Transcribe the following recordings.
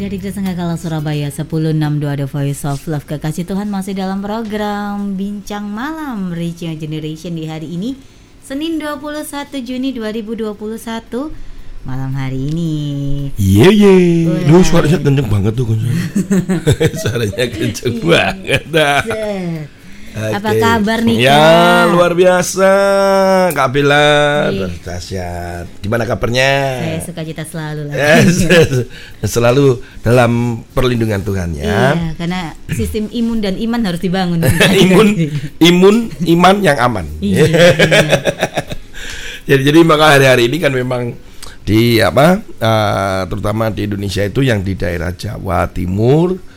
Dari Gereja Kala Surabaya 1062 The Voice of Love Kekasih Tuhan masih dalam program Bincang Malam Reaching Generation di hari ini Senin 21 Juni 2021 malam hari ini. Iya iya. Lu suaranya kenceng banget tuh Suaranya kenceng iya. banget. Okay. Apa kabar nih? Ya luar biasa, Kak Bella, iya. dahsyat. Gimana kabarnya? Saya suka cita selalu lah. Yes, selalu dalam perlindungan Tuhan ya. Iya, karena sistem imun dan iman harus dibangun. imun, imun, iman yang aman. iya, iya. jadi jadi maka hari-hari ini kan memang di apa, uh, terutama di Indonesia itu yang di daerah Jawa Timur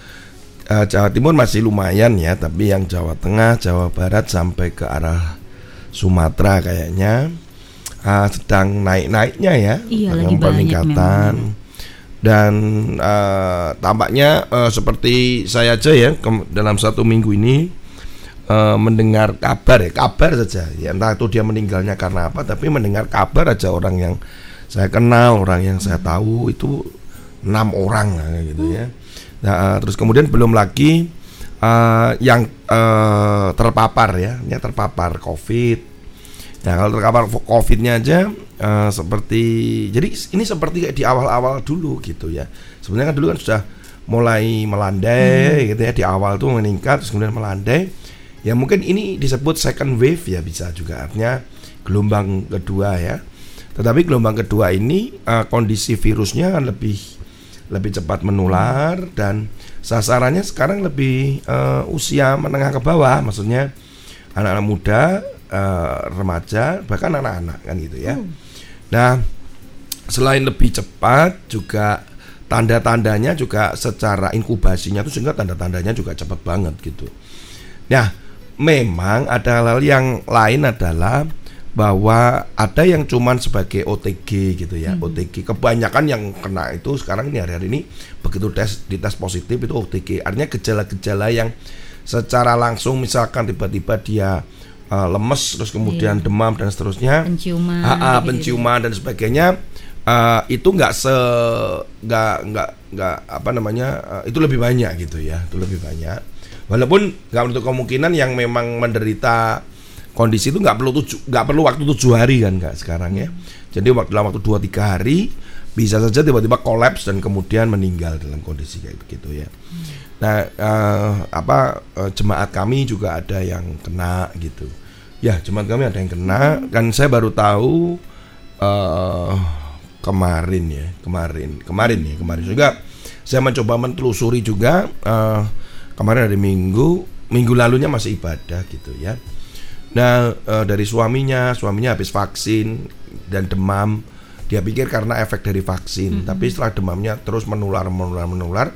uh, Jawa Timur masih lumayan ya, tapi yang Jawa Tengah, Jawa Barat sampai ke arah Sumatera kayaknya. Uh, sedang naik-naiknya ya, iya, lagi peningkatan. Dan uh, tampaknya uh, seperti saya aja ya dalam satu minggu ini uh, mendengar kabar ya kabar saja. Ya entah itu dia meninggalnya karena apa tapi mendengar kabar aja orang yang saya kenal orang yang saya tahu itu enam orang gitu ya Nah, terus kemudian belum lagi uh, yang uh, terpapar ya, yang terpapar COVID. Nah, kalau terpapar COVID-nya aja uh, seperti jadi ini seperti kayak di awal-awal dulu gitu ya. Sebenarnya kan dulu kan sudah mulai melandai hmm. gitu ya di awal tuh meningkat terus kemudian melandai. Ya mungkin ini disebut second wave ya bisa juga artinya gelombang kedua ya. Tetapi gelombang kedua ini uh, kondisi virusnya kan lebih lebih cepat menular dan sasarannya sekarang lebih uh, usia menengah ke bawah, maksudnya anak-anak muda, uh, remaja, bahkan anak-anak kan gitu ya. Hmm. Nah, selain lebih cepat juga tanda-tandanya juga secara inkubasinya itu sehingga tanda-tandanya juga cepat banget gitu. Nah, memang ada hal yang lain adalah bahwa ada yang cuman sebagai OTG gitu ya, hmm. OTG. Kebanyakan yang kena itu sekarang ini hari-hari ini begitu tes di tes positif itu OTG. Artinya gejala-gejala yang secara langsung misalkan tiba-tiba dia uh, lemes terus kemudian yeah. demam dan seterusnya, penciuman, uh, uh, penciuman dan sebagainya. Uh, itu nggak se nggak nggak nggak apa namanya uh, itu lebih banyak gitu ya itu lebih banyak walaupun nggak untuk kemungkinan yang memang menderita kondisi itu nggak perlu tujuh nggak perlu waktu tujuh hari kan nggak sekarang ya. Jadi waktu dalam waktu dua tiga hari bisa saja tiba-tiba kolaps dan kemudian meninggal dalam kondisi kayak begitu ya. Nah uh, apa uh, jemaat kami juga ada yang kena gitu. Ya jemaat kami ada yang kena kan saya baru tahu uh, kemarin ya kemarin kemarin ya kemarin juga saya mencoba mentelusuri juga uh, kemarin hari minggu minggu lalunya masih ibadah gitu ya Nah e, dari suaminya, suaminya habis vaksin dan demam, dia pikir karena efek dari vaksin, -hmm. tapi setelah demamnya terus menular, menular, menular,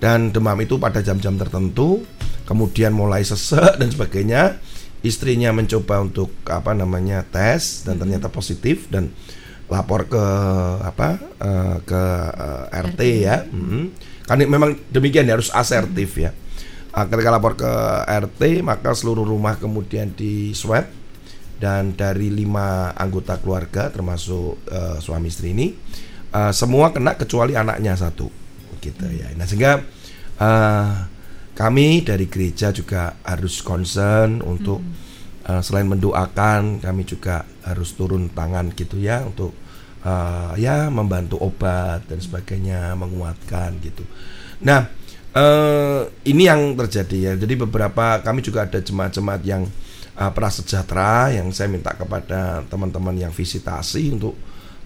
dan demam itu pada jam-jam tertentu, kemudian mulai sesek dan sebagainya, istrinya mencoba untuk apa namanya tes dan -hmm. ternyata positif dan lapor ke apa e, ke eh, RT, RT ya, -hmm. kan memang demikian ya harus asertif -hmm. ya ketika lapor ke RT maka seluruh rumah kemudian di swab dan dari lima anggota keluarga termasuk uh, suami istri ini uh, semua kena kecuali anaknya satu gitu ya nah sehingga uh, kami dari gereja juga harus concern untuk hmm. uh, selain mendoakan kami juga harus turun tangan gitu ya untuk uh, ya membantu obat dan sebagainya menguatkan gitu nah Uh, ini yang terjadi ya. Jadi beberapa kami juga ada jemaat-jemaat yang uh, prasejahtera yang saya minta kepada teman-teman yang visitasi untuk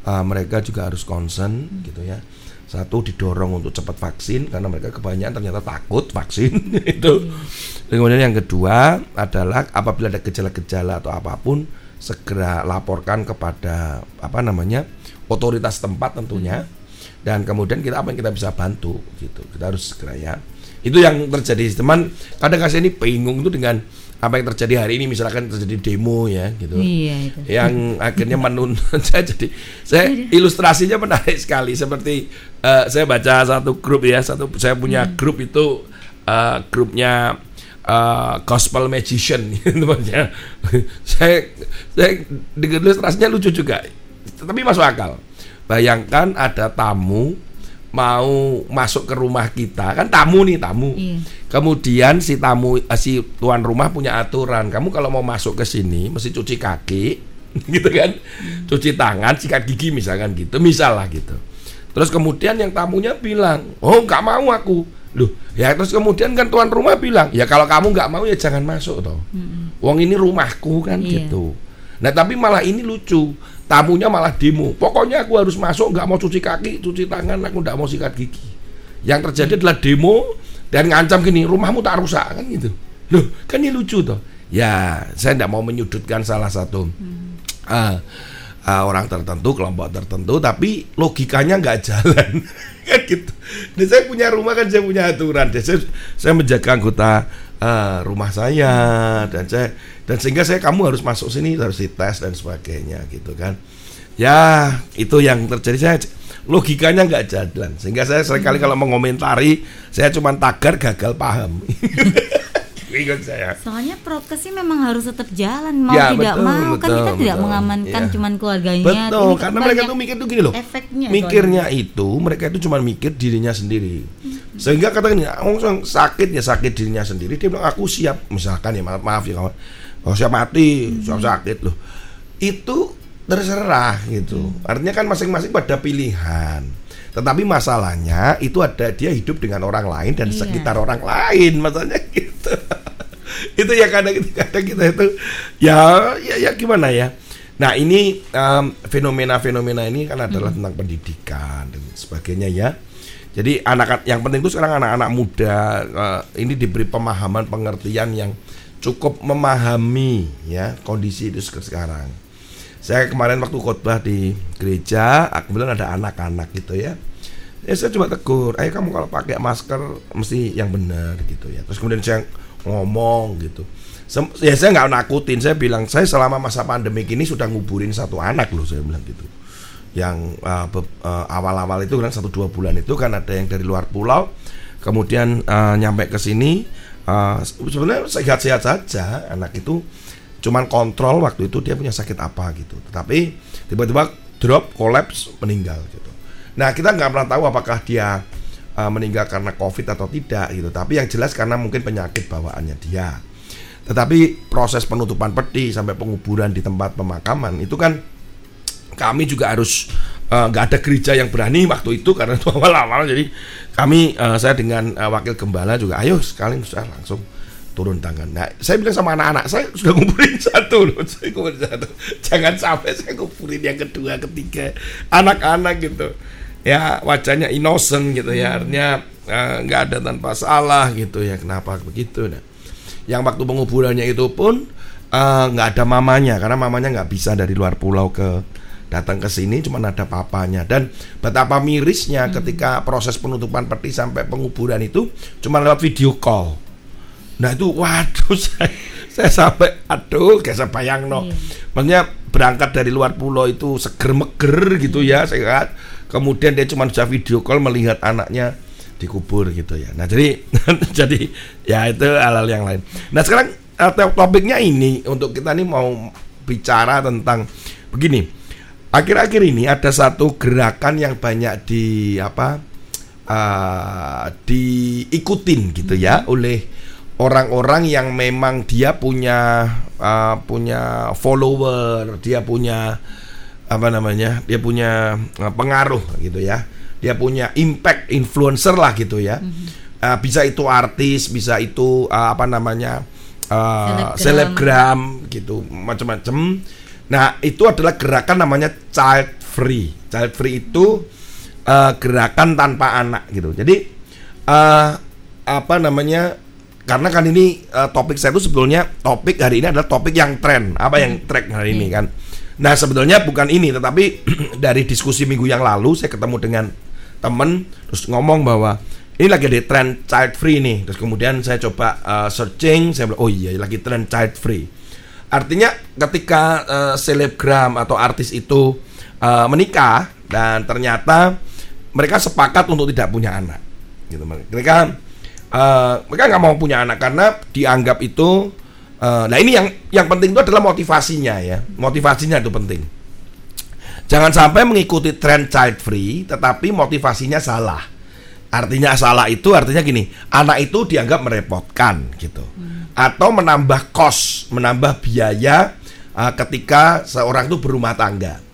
uh, mereka juga harus concern hmm. gitu ya. Satu didorong untuk cepat vaksin karena mereka kebanyakan ternyata takut vaksin itu. Hmm. Kemudian yang kedua adalah apabila ada gejala-gejala atau apa pun segera laporkan kepada apa namanya otoritas tempat tentunya. Hmm dan kemudian kita apa yang kita bisa bantu gitu. Kita harus segera ya. Itu yang terjadi. Teman kadang kadang ini bingung itu dengan apa yang terjadi hari ini. Misalkan terjadi demo ya gitu. Iya, itu. yang akhirnya menuntut saya jadi saya ilustrasinya menarik sekali. Seperti uh, saya baca satu grup ya. Satu saya punya hmm. grup itu uh, grupnya uh, gospel magician temannya. Saya saya dengan ilustrasinya lucu juga. Tapi masuk akal Bayangkan ada tamu mau masuk ke rumah kita. Kan tamu nih tamu. Iya. kemudian si tamu eh, si tuan rumah punya aturan. Kamu kalau mau masuk ke sini mesti cuci kaki gitu kan? Cuci tangan sikat gigi misalkan gitu misal lah gitu. Terus kemudian yang tamunya bilang oh nggak mau aku. Loh ya terus kemudian kan tuan rumah bilang ya kalau kamu nggak mau ya jangan masuk toh. Wong ini rumahku kan Iya. gitu. Nah tapi malah ini lucu tamunya malah demo. Pokoknya aku harus masuk nggak mau cuci kaki cuci tangan aku nggak mau sikat gigi. Yang terjadi adalah demo dan ngancam gini rumahmu tak rusak kan gitu. Loh kan ini lucu toh. Ya saya tidak mau menyudutkan salah satu ah, ah, orang tertentu kelompok tertentu tapi logikanya nggak jalan. Kan gitu. Dan saya punya rumah kan saya punya aturan. Dan saya, saya menjaga anggota ah, rumah saya dan saya dan sehingga saya kamu harus masuk sini harus dites dan sebagainya gitu kan ya itu yang terjadi saya logikanya nggak jalan sehingga saya sering kali kalau mengomentari saya cuma tagar gagal paham saya Soalnya prokes sih memang harus tetap jalan mau Ya, tidak betul, mau kan betul, kita tidak betul. mengamankan Ya. cuman keluarganya. Betul, Ini kan karena mereka tuh mikir tuh gini loh. Efeknya. Mikirnya itu mereka itu cuma mikir dirinya sendiri. Sehingga kata gini, "Oh, yang sakit ya sakit dirinya sendiri." Dia bilang aku siap misalkan ya maaf, maaf ya kawan. Oh, siap mati, siap sakit loh. Itu terserah gitu. Artinya kan masing-masing pada pilihan. Tetapi masalahnya itu ada dia hidup dengan orang lain dan Iya. sekitar orang lain, masalahnya gitu. itu ya kadang kadang kita itu ya ya ya gimana ya. Nah ini fenomena-fenomena ini kan adalah tentang pendidikan dan sebagainya ya. Jadi anak yang penting itu sekarang anak-anak muda eh, ini diberi pemahaman pengertian yang cukup memahami ya kondisi itu sekarang. Saya kemarin waktu khotbah di gereja, ah, kebetulan ada anak-anak gitu ya. Ya saya cuma tegur, ayo kamu kalau pakai masker mesti yang benar gitu ya. Terus kemudian saya ngomong gitu. Sem- ya saya nggak nakutin, saya bilang saya selama masa pandemi ini sudah nguburin satu anak loh saya bilang gitu. Yang uh, be- uh, awal-awal itu kan satu dua bulan itu kan ada yang dari luar pulau, kemudian uh, nyampe ke sini uh, sebenarnya sehat-sehat saja anak itu cuman kontrol waktu itu dia punya sakit apa gitu. Tetapi tiba-tiba drop, collapse, meninggal gitu. Nah kita nggak pernah tahu apakah dia uh, meninggal karena covid atau tidak gitu. Tapi yang jelas karena mungkin penyakit bawaannya dia. Tetapi proses penutupan peti sampai penguburan di tempat pemakaman itu kan kami juga harus eh, nggak ada gereja yang berani waktu itu karena itu awal-awal jadi kami eh, saya dengan eh, wakil gembala juga ayo sekali sudah langsung turun tangan. Nah, saya bilang sama anak-anak, saya sudah ngumpulin satu loh, saya ngumpulin satu. Jangan sampai saya ngumpulin yang kedua, ketiga, anak-anak gitu. Ya wajahnya innocent gitu ya, artinya nggak ada tanpa salah gitu ya. Kenapa begitu? Nah, yang waktu penguburannya itu pun nggak ada mamanya karena mamanya nggak bisa dari luar pulau ke datang ke sini cuma ada papanya. Dan betapa mirisnya ketika proses penutupan peti sampai penguburan itu cuma lewat video call. Nah itu waduh saya, saya sampai aduh kayak saya bayang no Iya. maksudnya berangkat dari luar pulau itu seger meger gitu ya sehat. Kemudian dia cuma bisa video call melihat anaknya dikubur gitu ya. Nah jadi jadi ya itu hal-hal yang lain. Nah sekarang eh, to- topiknya ini untuk kita nih mau bicara tentang begini akhir-akhir ini ada satu gerakan yang banyak di apa eh, diikutin gitu ya oleh orang-orang yang memang dia punya eh, punya follower dia punya apa namanya dia punya eh, pengaruh gitu ya. Dia punya impact influencer lah gitu ya. Eh, bisa itu artis bisa itu eh, apa namanya Selebgram. selebgram gitu macam-macam nah itu adalah gerakan namanya child free. Child free itu eh, gerakan tanpa anak gitu. Jadi eh, apa namanya karena kan ini eh, topik saya itu sebetulnya topik hari ini adalah topik yang tren. Apa yang trend hari ini kan? Nah sebetulnya bukan ini tetapi dari diskusi minggu yang lalu saya ketemu dengan temen terus ngomong bahwa ini lagi ada tren child free nih. Terus kemudian saya coba eh, searching saya bilang oh iya lagi tren child free artinya ketika eh, selebgram atau artis itu eh, menikah dan ternyata mereka sepakat untuk tidak punya anak gitu mereka eh, mereka nggak mau punya anak karena dianggap itu eh, nah ini yang yang penting itu adalah motivasinya ya motivasinya itu penting Jangan sampai mengikuti tren child free tetapi motivasinya salah. Artinya salah itu artinya gini, anak itu dianggap merepotkan gitu. Hmm. Atau menambah kos, menambah biaya uh, ketika seorang itu berumah tangga.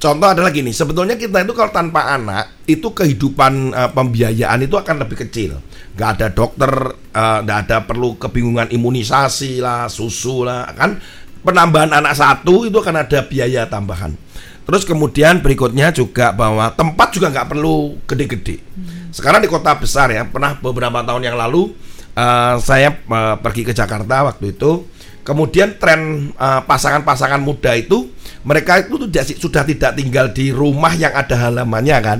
Contoh adalah gini, sebetulnya kita itu kalau tanpa anak itu kehidupan uh, pembiayaan itu akan lebih kecil. Gak ada dokter, uh, gak ada perlu kebingungan imunisasi lah, susu lah, kan penambahan anak satu itu akan ada biaya tambahan. Terus kemudian berikutnya juga bahwa tempat juga nggak perlu gede-gede. Sekarang di kota besar ya, pernah beberapa tahun yang lalu uh, saya uh, pergi ke Jakarta waktu itu. Kemudian tren pasangan eh, pasangan-pasangan muda itu mereka itu tidak, sudah tidak tinggal di rumah yang ada halamannya kan.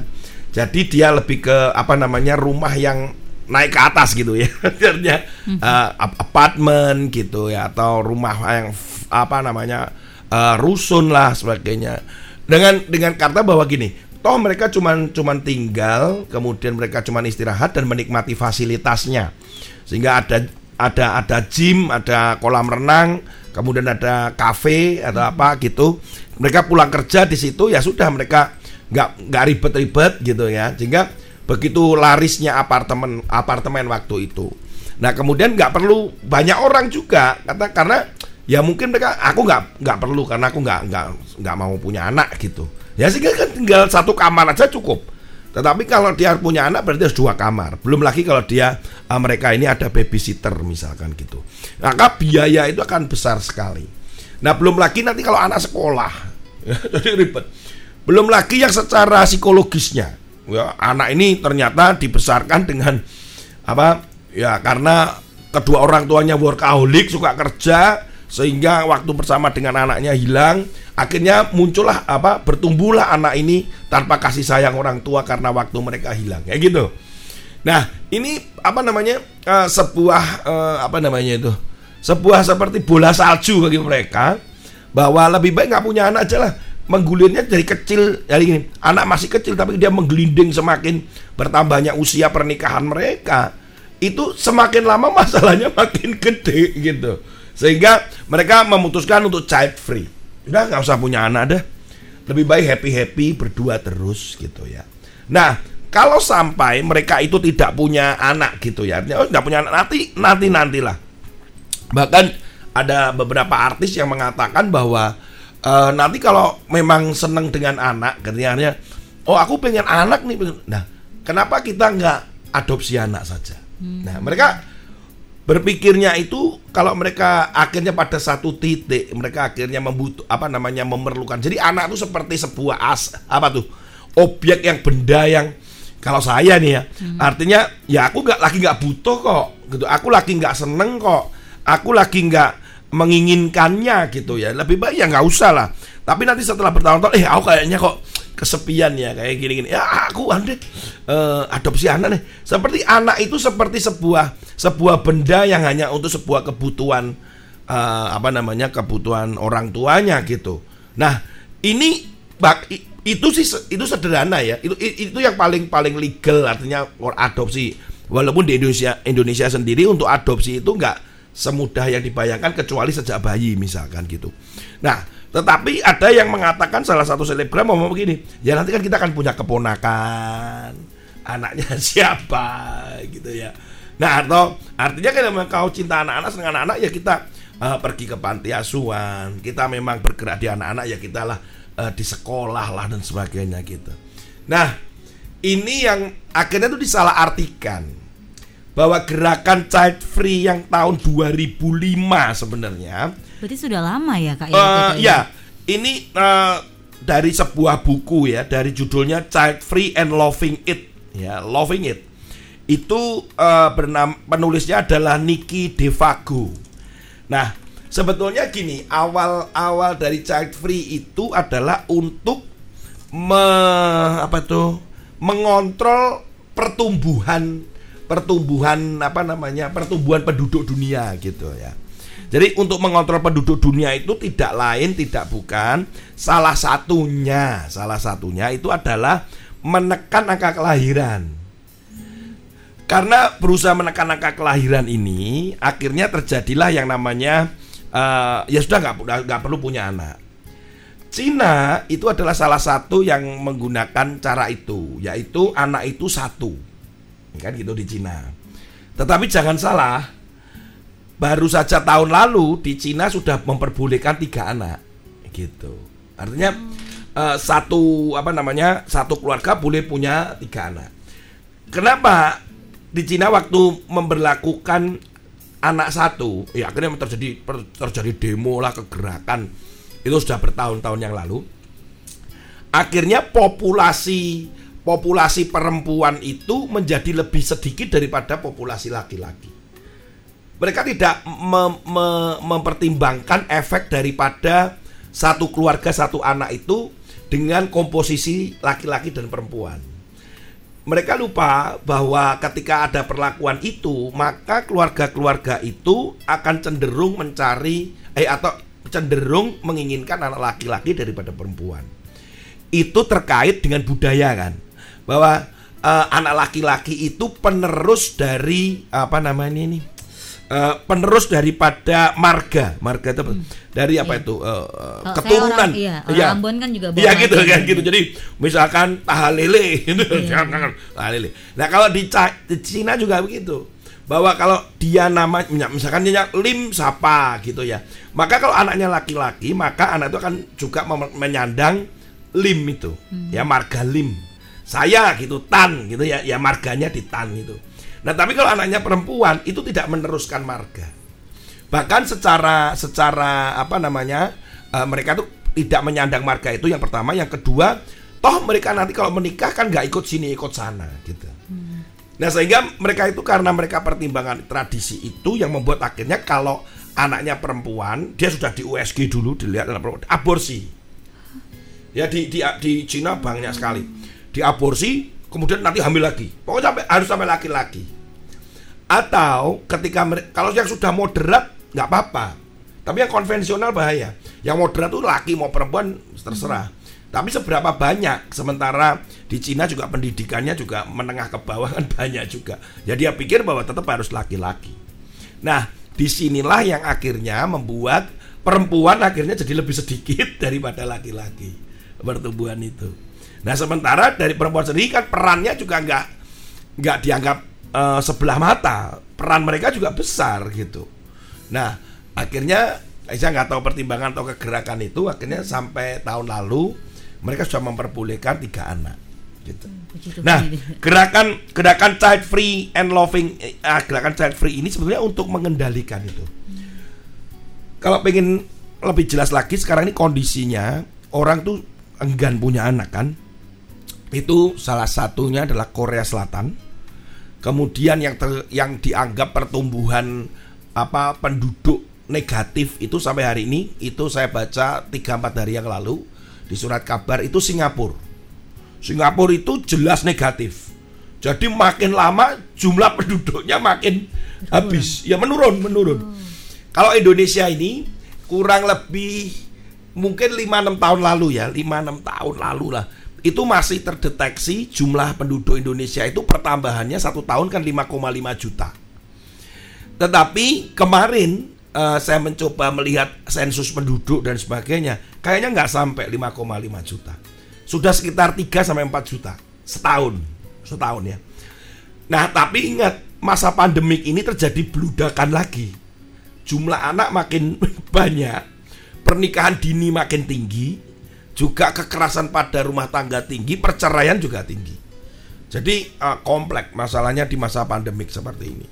Jadi dia lebih ke apa namanya rumah yang naik ke atas gitu ya. Artinya uh, apartemen gitu ya atau rumah yang apa namanya uh, rusun lah sebagainya dengan dengan kata bahwa gini toh mereka cuman cuman tinggal kemudian mereka cuman istirahat dan menikmati fasilitasnya. Sehingga ada ada ada gym ada kolam renang kemudian ada kafe ada apa gitu. Mereka pulang kerja di situ ya sudah mereka nggak nggak ribet-ribet gitu ya. Sehingga begitu larisnya apartemen apartemen waktu itu. Nah kemudian nggak perlu banyak orang juga kata karena ya mungkin mereka aku nggak nggak perlu karena aku nggak nggak nggak mau punya anak gitu ya sehingga kan tinggal satu kamar aja cukup. Tetapi kalau dia punya anak berarti harus dua kamar. Belum lagi kalau dia uh, mereka ini ada babysitter misalkan gitu. Maka biaya itu akan besar sekali. Nah belum lagi nanti kalau anak sekolah. Jadi ribet. Belum lagi yang secara psikologisnya. Ya anak ini ternyata dibesarkan dengan apa ya karena kedua orang tuanya workaholic suka kerja sehingga waktu bersama dengan anaknya hilang akhirnya muncullah apa bertumbuhlah anak ini tanpa kasih sayang orang tua karena waktu mereka hilang. Kayak gitu. Nah ini apa namanya uh, sebuah uh, apa namanya itu sebuah seperti bola salju bagi mereka bahwa lebih baik nggak punya anak aja lah. Menggulirnya dari kecil dari ini. Anak masih kecil tapi dia menggelinding semakin bertambahnya usia pernikahan mereka. Itu semakin lama masalahnya makin gede gitu sehingga mereka memutuskan untuk child free. Udah nggak usah punya anak dah. Lebih baik happy happy berdua terus gitu ya. Nah kalau sampai mereka itu tidak punya anak gitu ya, oh nggak punya anak nanti nanti nantilah. Bahkan ada beberapa artis yang mengatakan bahwa uh, nanti kalau memang seneng dengan anak, kenyanya, oh aku pengen anak nih. Nah, kenapa kita nggak adopsi anak saja? Hmm. Nah, mereka berpikirnya itu kalau mereka akhirnya pada satu titik mereka akhirnya membutuh apa namanya memerlukan. Jadi anak itu seperti sebuah as apa tuh objek yang benda yang kalau saya nih ya hmm. artinya ya aku nggak lagi nggak butuh kok gitu. Aku lagi nggak seneng kok aku lagi nggak menginginkannya gitu ya. Lebih baik ya nggak usah lah. Tapi nanti setelah bertahun-tahun eh aku kayaknya kok kesepian ya kayak gini-gini. Ya aku Andre uh, adopsi anak nih. Seperti anak itu seperti sebuah sebuah benda yang hanya untuk sebuah kebutuhan uh, apa namanya kebutuhan orang tuanya gitu. Nah ini bak itu sih itu sederhana ya. Itu itu yang paling paling legal artinya adopsi. Walaupun di Indonesia Indonesia sendiri untuk adopsi itu nggak semudah yang dibayangkan kecuali sejak bayi misalkan gitu. Nah tetapi ada yang mengatakan salah satu selebgram ngomong begini, ya nanti kan kita akan punya keponakan, anaknya siapa gitu ya. Nah atau artinya kan memang kau cinta anak-anak senang anak-anak ya kita uh, pergi ke panti asuhan, kita memang bergerak di anak-anak ya kita lah uh, di sekolah lah dan sebagainya gitu. Nah ini yang akhirnya itu disalah artikan bahwa gerakan child free yang tahun 2005 sebenarnya Berarti sudah lama ya kak? Uh, ya, ini uh, dari sebuah buku ya, dari judulnya Child Free and Loving It, ya, Loving It. Itu uh, bernama penulisnya adalah Niki Devago. Nah, sebetulnya gini, awal-awal dari Child Free itu adalah untuk me, apa tuh mengontrol pertumbuhan pertumbuhan apa namanya pertumbuhan penduduk dunia gitu ya. Jadi untuk mengontrol penduduk dunia itu tidak lain tidak bukan salah satunya, salah satunya itu adalah menekan angka kelahiran. Karena berusaha menekan angka kelahiran ini, akhirnya terjadilah yang namanya uh, ya sudah nggak nggak perlu punya anak. Cina itu adalah salah satu yang menggunakan cara itu, yaitu anak itu satu, kan gitu di Cina. Tetapi jangan salah, baru saja tahun lalu di Cina sudah memperbolehkan tiga anak, gitu. Artinya uh, satu apa namanya satu keluarga boleh punya tiga anak. Kenapa di Cina waktu memperlakukan anak satu, ya akhirnya terjadi terjadi demo lah kegerakan itu sudah bertahun-tahun yang lalu. Akhirnya populasi populasi perempuan itu menjadi lebih sedikit daripada populasi laki-laki. Mereka tidak mem mem mempertimbangkan efek daripada satu keluarga satu anak itu dengan komposisi laki-laki dan perempuan. Mereka lupa bahwa ketika ada perlakuan itu, maka keluarga-keluarga itu akan cenderung mencari eh atau cenderung menginginkan anak laki-laki daripada perempuan. Itu terkait dengan budaya kan, bahwa uh, anak laki-laki itu penerus dari apa namanya ini, uh, penerus daripada marga, marga itu hmm. dari apa iya. itu uh, uh, keturunan. Orang, iya, orang ya. Ambon kan juga Iya gitu kan gitu. Jadi misalkan tahalele gitu, iya. tahalele. Nah kalau di, di Cina juga begitu bahwa kalau dia nama misalkan dia Lim siapa gitu ya maka kalau anaknya laki-laki maka anak itu akan juga menyandang Lim itu hmm. ya marga Lim saya gitu Tan gitu ya ya marganya di Tan gitu nah tapi kalau anaknya perempuan itu tidak meneruskan marga bahkan secara secara apa namanya uh, mereka tuh tidak menyandang marga itu yang pertama yang kedua toh mereka nanti kalau menikah kan nggak ikut sini ikut sana gitu Nah sehingga mereka itu karena mereka pertimbangan tradisi itu yang membuat akhirnya kalau anaknya perempuan dia sudah di USG dulu dilihat dalam aborsi. Ya di di di Cina banyak sekali. Di aborsi kemudian nanti hamil lagi. Pokoknya sampai harus sampai laki-laki. Atau ketika kalau yang sudah moderat nggak apa-apa. Tapi yang konvensional bahaya. Yang moderat tuh laki mau perempuan terserah. Tapi seberapa banyak sementara di Cina juga pendidikannya juga menengah ke bawah kan banyak juga. Jadi dia pikir bahwa tetap harus laki-laki. Nah, di sinilah yang akhirnya membuat perempuan akhirnya jadi lebih sedikit daripada laki-laki pertumbuhan itu. Nah, sementara dari perempuan sendiri kan perannya juga nggak nggak dianggap uh, sebelah mata. Peran mereka juga besar gitu. Nah, akhirnya saya nggak tahu pertimbangan atau kegerakan itu akhirnya sampai tahun lalu mereka sudah memperbolehkan tiga anak gitu. Hmm, nah, gerakan gerakan child free and loving uh, gerakan child free ini sebenarnya untuk mengendalikan itu. Kalau pengen lebih jelas lagi sekarang ini kondisinya orang tuh enggan punya anak kan. Itu salah satunya adalah Korea Selatan. Kemudian yang ter, yang dianggap pertumbuhan apa penduduk negatif itu sampai hari ini itu saya baca 3 4 hari yang lalu di surat kabar itu Singapura. Singapura itu jelas negatif. Jadi makin lama jumlah penduduknya makin habis. Ya menurun, menurun. Hmm. Kalau Indonesia ini kurang lebih mungkin 5-6 tahun lalu ya, 5-6 tahun lalu lah. Itu masih terdeteksi jumlah penduduk Indonesia itu pertambahannya satu tahun kan 5,5 juta. Tetapi kemarin uh, saya mencoba melihat sensus penduduk dan sebagainya, kayaknya nggak sampai 5,5 juta. Sudah sekitar 3 sampai 4 juta setahun, setahun ya. Nah, tapi ingat masa pandemik ini terjadi beludakan lagi. Jumlah anak makin banyak, pernikahan dini makin tinggi, juga kekerasan pada rumah tangga tinggi, perceraian juga tinggi. Jadi uh, kompleks masalahnya di masa pandemik seperti ini.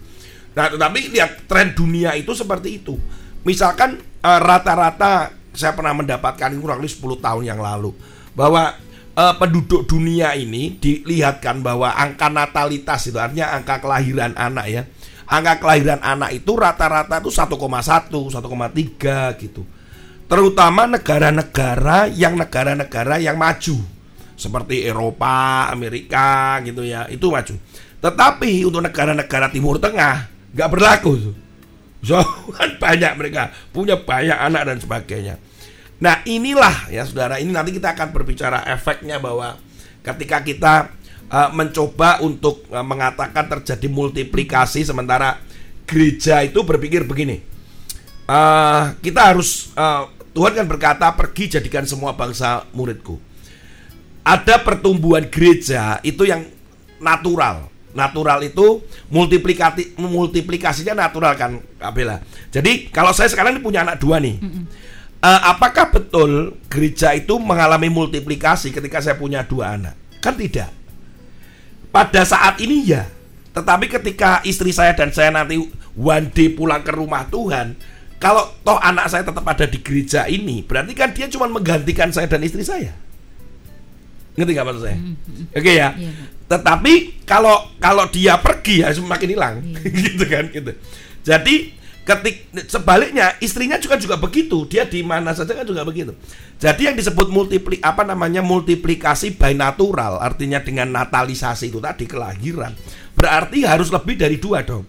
Nah, tetapi lihat tren dunia itu seperti itu. Misalkan eh, rata-rata saya pernah mendapatkan kurang lebih 10 tahun yang lalu bahwa uh, penduduk dunia ini dilihatkan bahwa angka natalitas itu artinya angka kelahiran anak ya. Angka kelahiran anak itu rata-rata itu 1,1, 1,3 gitu. Terutama negara-negara yang negara-negara yang maju seperti Eropa, Amerika gitu ya, itu maju. Tetapi untuk negara-negara Timur Tengah nggak berlaku. So banyak mereka punya banyak anak dan sebagainya. Nah inilah ya saudara ini nanti kita akan berbicara efeknya bahwa ketika kita uh, mencoba untuk uh, mengatakan terjadi multiplikasi sementara gereja itu berpikir begini uh, kita harus uh, Tuhan kan berkata pergi jadikan semua bangsa muridku. Ada pertumbuhan gereja itu yang natural. Natural itu multiplikasi multiplikasinya natural kan, Kabela. Jadi kalau saya sekarang ini punya anak dua nih. Uh, apakah betul gereja itu mengalami multiplikasi ketika saya punya dua anak? Kan tidak. Pada saat ini ya. Tetapi ketika istri saya dan saya nanti one day pulang ke rumah Tuhan, kalau toh anak saya tetap ada di gereja ini, berarti kan dia cuma menggantikan saya dan istri saya. Ngerti gak maksud saya? Mm -hmm. Oke okay, ya. Yeah. Tetapi kalau kalau dia pergi ya semakin hilang, yeah. gitu kan gitu. Jadi ketik sebaliknya istrinya juga juga begitu dia di mana saja kan juga begitu jadi yang disebut multipli apa namanya multiplikasi by natural artinya dengan natalisasi itu tadi kelahiran berarti harus lebih dari dua dong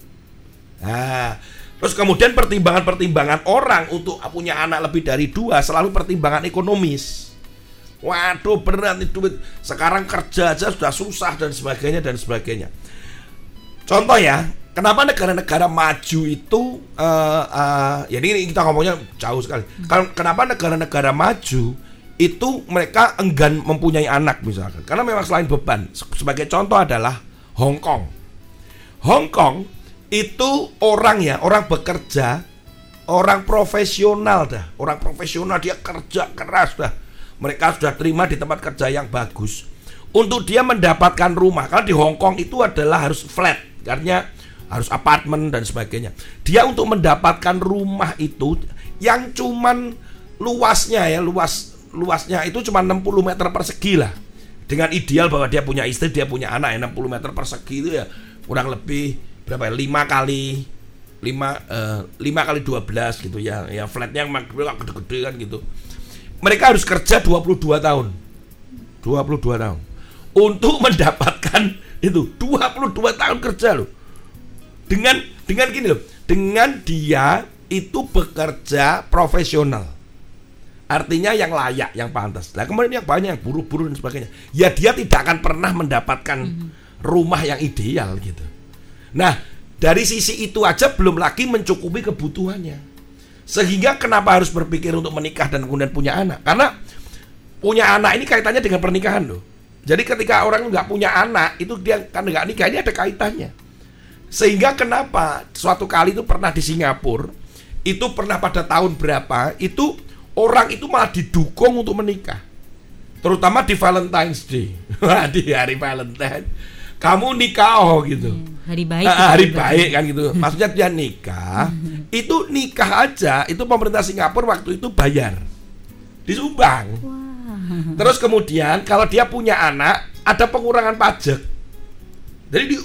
nah terus kemudian pertimbangan-pertimbangan orang untuk punya anak lebih dari dua selalu pertimbangan ekonomis waduh berat itu duit sekarang kerja aja sudah susah dan sebagainya dan sebagainya contoh ya Kenapa negara-negara maju itu uh, uh, ya ini kita ngomongnya jauh sekali. Hmm. Kenapa negara-negara maju itu mereka enggan mempunyai anak misalkan? Karena memang selain beban. Sebagai contoh adalah Hong Kong. Hong Kong itu orang ya, orang bekerja, orang profesional dah, orang profesional dia kerja keras dah. Mereka sudah terima di tempat kerja yang bagus. Untuk dia mendapatkan rumah, karena di Hong Kong itu adalah harus flat, artinya harus apartemen dan sebagainya. Dia untuk mendapatkan rumah itu yang cuman luasnya ya, luas luasnya itu cuma 60 meter persegi lah. Dengan ideal bahwa dia punya istri, dia punya anak ya 60 meter persegi itu ya kurang lebih berapa ya? 5 kali 5 uh, 5 kali 12 gitu ya. Ya flatnya yang gede-gede kan gitu. Mereka harus kerja 22 tahun. 22 tahun. Untuk mendapatkan itu 22 tahun kerja loh dengan dengan gini loh, dengan dia itu bekerja profesional. Artinya yang layak, yang pantas. Nah kemudian yang banyak yang buru-buru dan sebagainya. Ya dia tidak akan pernah mendapatkan mm-hmm. rumah yang ideal gitu. Nah dari sisi itu aja belum lagi mencukupi kebutuhannya. Sehingga kenapa harus berpikir untuk menikah dan kemudian punya anak? Karena punya anak ini kaitannya dengan pernikahan loh. Jadi ketika orang nggak punya anak itu dia kan nggak nikah ini ada kaitannya. Sehingga kenapa suatu kali itu pernah di Singapura, itu pernah pada tahun berapa, itu orang itu malah didukung untuk menikah. Terutama di Valentine's Day. di hari Valentine. Kamu nikah oh gitu. Hmm, hari baik. Uh, hari baik kan gitu. Maksudnya dia nikah, itu nikah aja itu pemerintah Singapura waktu itu bayar. Disumbang. Terus kemudian kalau dia punya anak, ada pengurangan pajak. Jadi di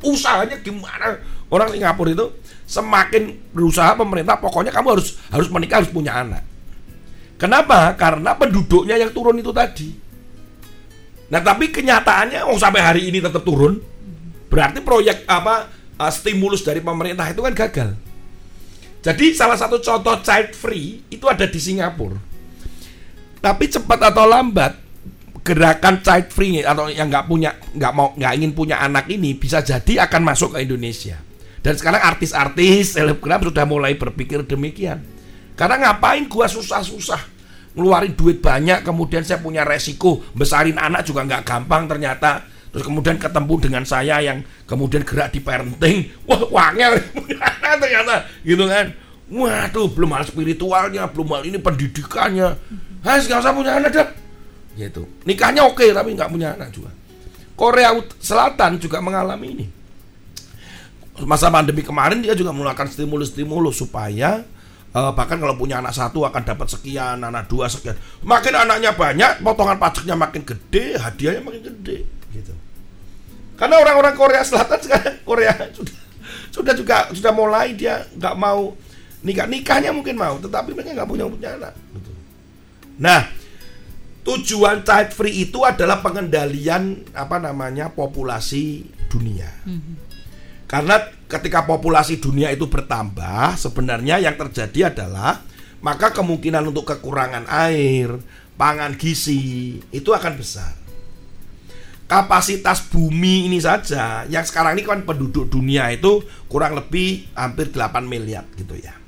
usahanya gimana orang Singapura itu semakin berusaha pemerintah pokoknya kamu harus harus menikah harus punya anak kenapa karena penduduknya yang turun itu tadi nah tapi kenyataannya oh sampai hari ini tetap turun berarti proyek apa uh, stimulus dari pemerintah itu kan gagal. Jadi salah satu contoh child free itu ada di Singapura. Tapi cepat atau lambat gerakan child free atau yang nggak punya nggak mau nggak ingin punya anak ini bisa jadi akan masuk ke Indonesia. Dan sekarang artis-artis selebgram sudah mulai berpikir demikian. Karena ngapain gua susah-susah ngeluarin duit banyak kemudian saya punya resiko besarin anak juga nggak gampang ternyata terus kemudian ketemu dengan saya yang kemudian gerak di parenting wah wangnya ternyata gitu kan waduh belum hal spiritualnya belum hal ini pendidikannya Hai, nggak usah punya anak deh gitu. Nikahnya oke tapi nggak punya anak juga. Korea Selatan juga mengalami ini. Masa pandemi kemarin dia juga mengeluarkan stimulus-stimulus supaya uh, bahkan kalau punya anak satu akan dapat sekian, anak dua sekian. Makin anaknya banyak, potongan pajaknya makin gede, hadiahnya makin gede. Karena orang-orang Korea Selatan sekarang Korea sudah sudah juga sudah mulai dia nggak mau nikah nikahnya mungkin mau, tetapi mereka nggak punya punya anak. Nah, tujuan child free itu adalah pengendalian apa namanya populasi dunia. Karena ketika populasi dunia itu bertambah, sebenarnya yang terjadi adalah maka kemungkinan untuk kekurangan air, pangan gizi itu akan besar. Kapasitas bumi ini saja yang sekarang ini kan penduduk dunia itu kurang lebih hampir 8 miliar gitu ya.